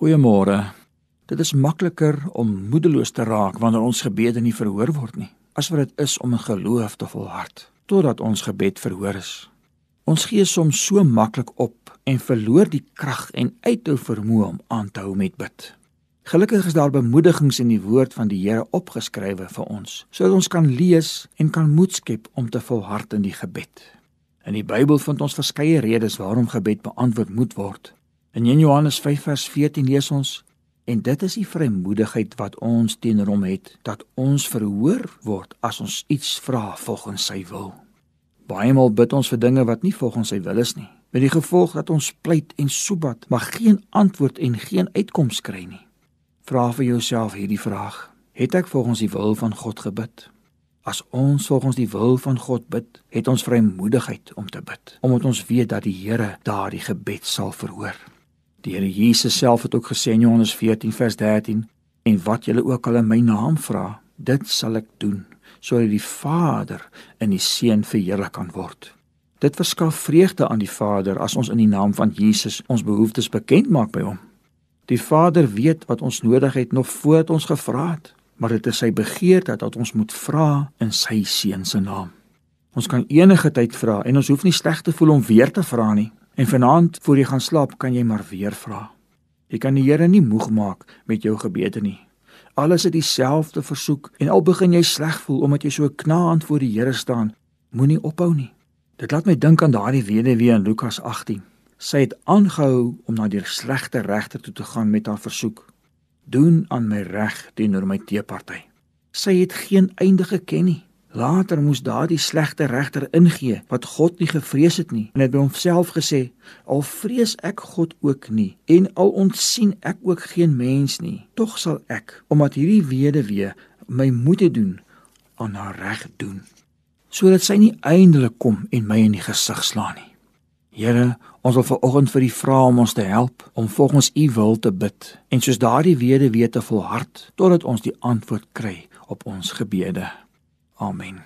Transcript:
Goeiemôre. Dit is makliker om moedeloos te raak wanneer ons gebede nie verhoor word nie, as wat dit is om in geloof te volhard totdat ons gebed verhoor is. Ons gee soms so maklik op en verloor die krag en uithou vermoë om aan te hou met bid. Gelukkig is daar bemoedigings in die woord van die Here opgeskrywe vir ons, sodat ons kan lees en kan moed skep om te volhard in die gebed. In die Bybel vind ons verskeie redes waarom gebed beantwoord moet word. In 1 Johannes 5 vers 14 lees ons en dit is die vrymoedigheid wat ons teenoor hom het dat ons verhoor word as ons iets vra volgens sy wil. Baie maal bid ons vir dinge wat nie volgens sy wil is nie, met die gevolg dat ons pleit en soebat, maar geen antwoord en geen uitkoms kry nie. Vra vir jouself hierdie vraag: Het ek volgens die wil van God gebid? As ons volgens die wil van God bid, het ons vrymoedigheid om te bid, omdat ons weet dat die Here daardie gebed sal verhoor. Die Here Jesus self het ook gesê in Johannes 14 vers 13 en wat julle ook al in my naam vra, dit sal ek doen sodat die Vader in die Seun verheerlik kan word. Dit verskaf vreugde aan die Vader as ons in die naam van Jesus ons behoeftes bekend maak by hom. Die Vader weet wat ons nodig het nog voordat ons gevra het, maar dit is sy begeerte dat ons moet vra in sy Seun se naam. Ons kan enige tyd vra en ons hoef nie sleg te voel om weer te vra nie. En vanaand voor jy gaan slaap, kan jy maar weer vra. Jy kan die Here nie moeg maak met jou gebede nie. Alles het dieselfde versoek en al begin jy sleg voel omdat jy so knaand voor die Here staan, moenie ophou nie. Dit laat my dink aan daardie weduwee in Lukas 18. Sy het aangehou om na die slegte regter toe te gaan met haar versoek: "Doen aan my reg teenoor my teeparty." Sy het geen einde geken nie. Later moes daardie slegte regter ingee wat God nie gevrees het nie en het by homself gesê: "Al vrees ek God ook nie en al ontsien ek ook geen mens nie, tog sal ek, omdat hierdie weduwee my moet doen, aan haar reg doen, sodat sy nie eindelik kom en my in die gesig slaan nie." Here, ons wil vanoggend vir U vra om ons te help om volgens U wil te bid en soos daardie weduwee te volhard totdat ons die antwoord kry op ons gebede. Amen.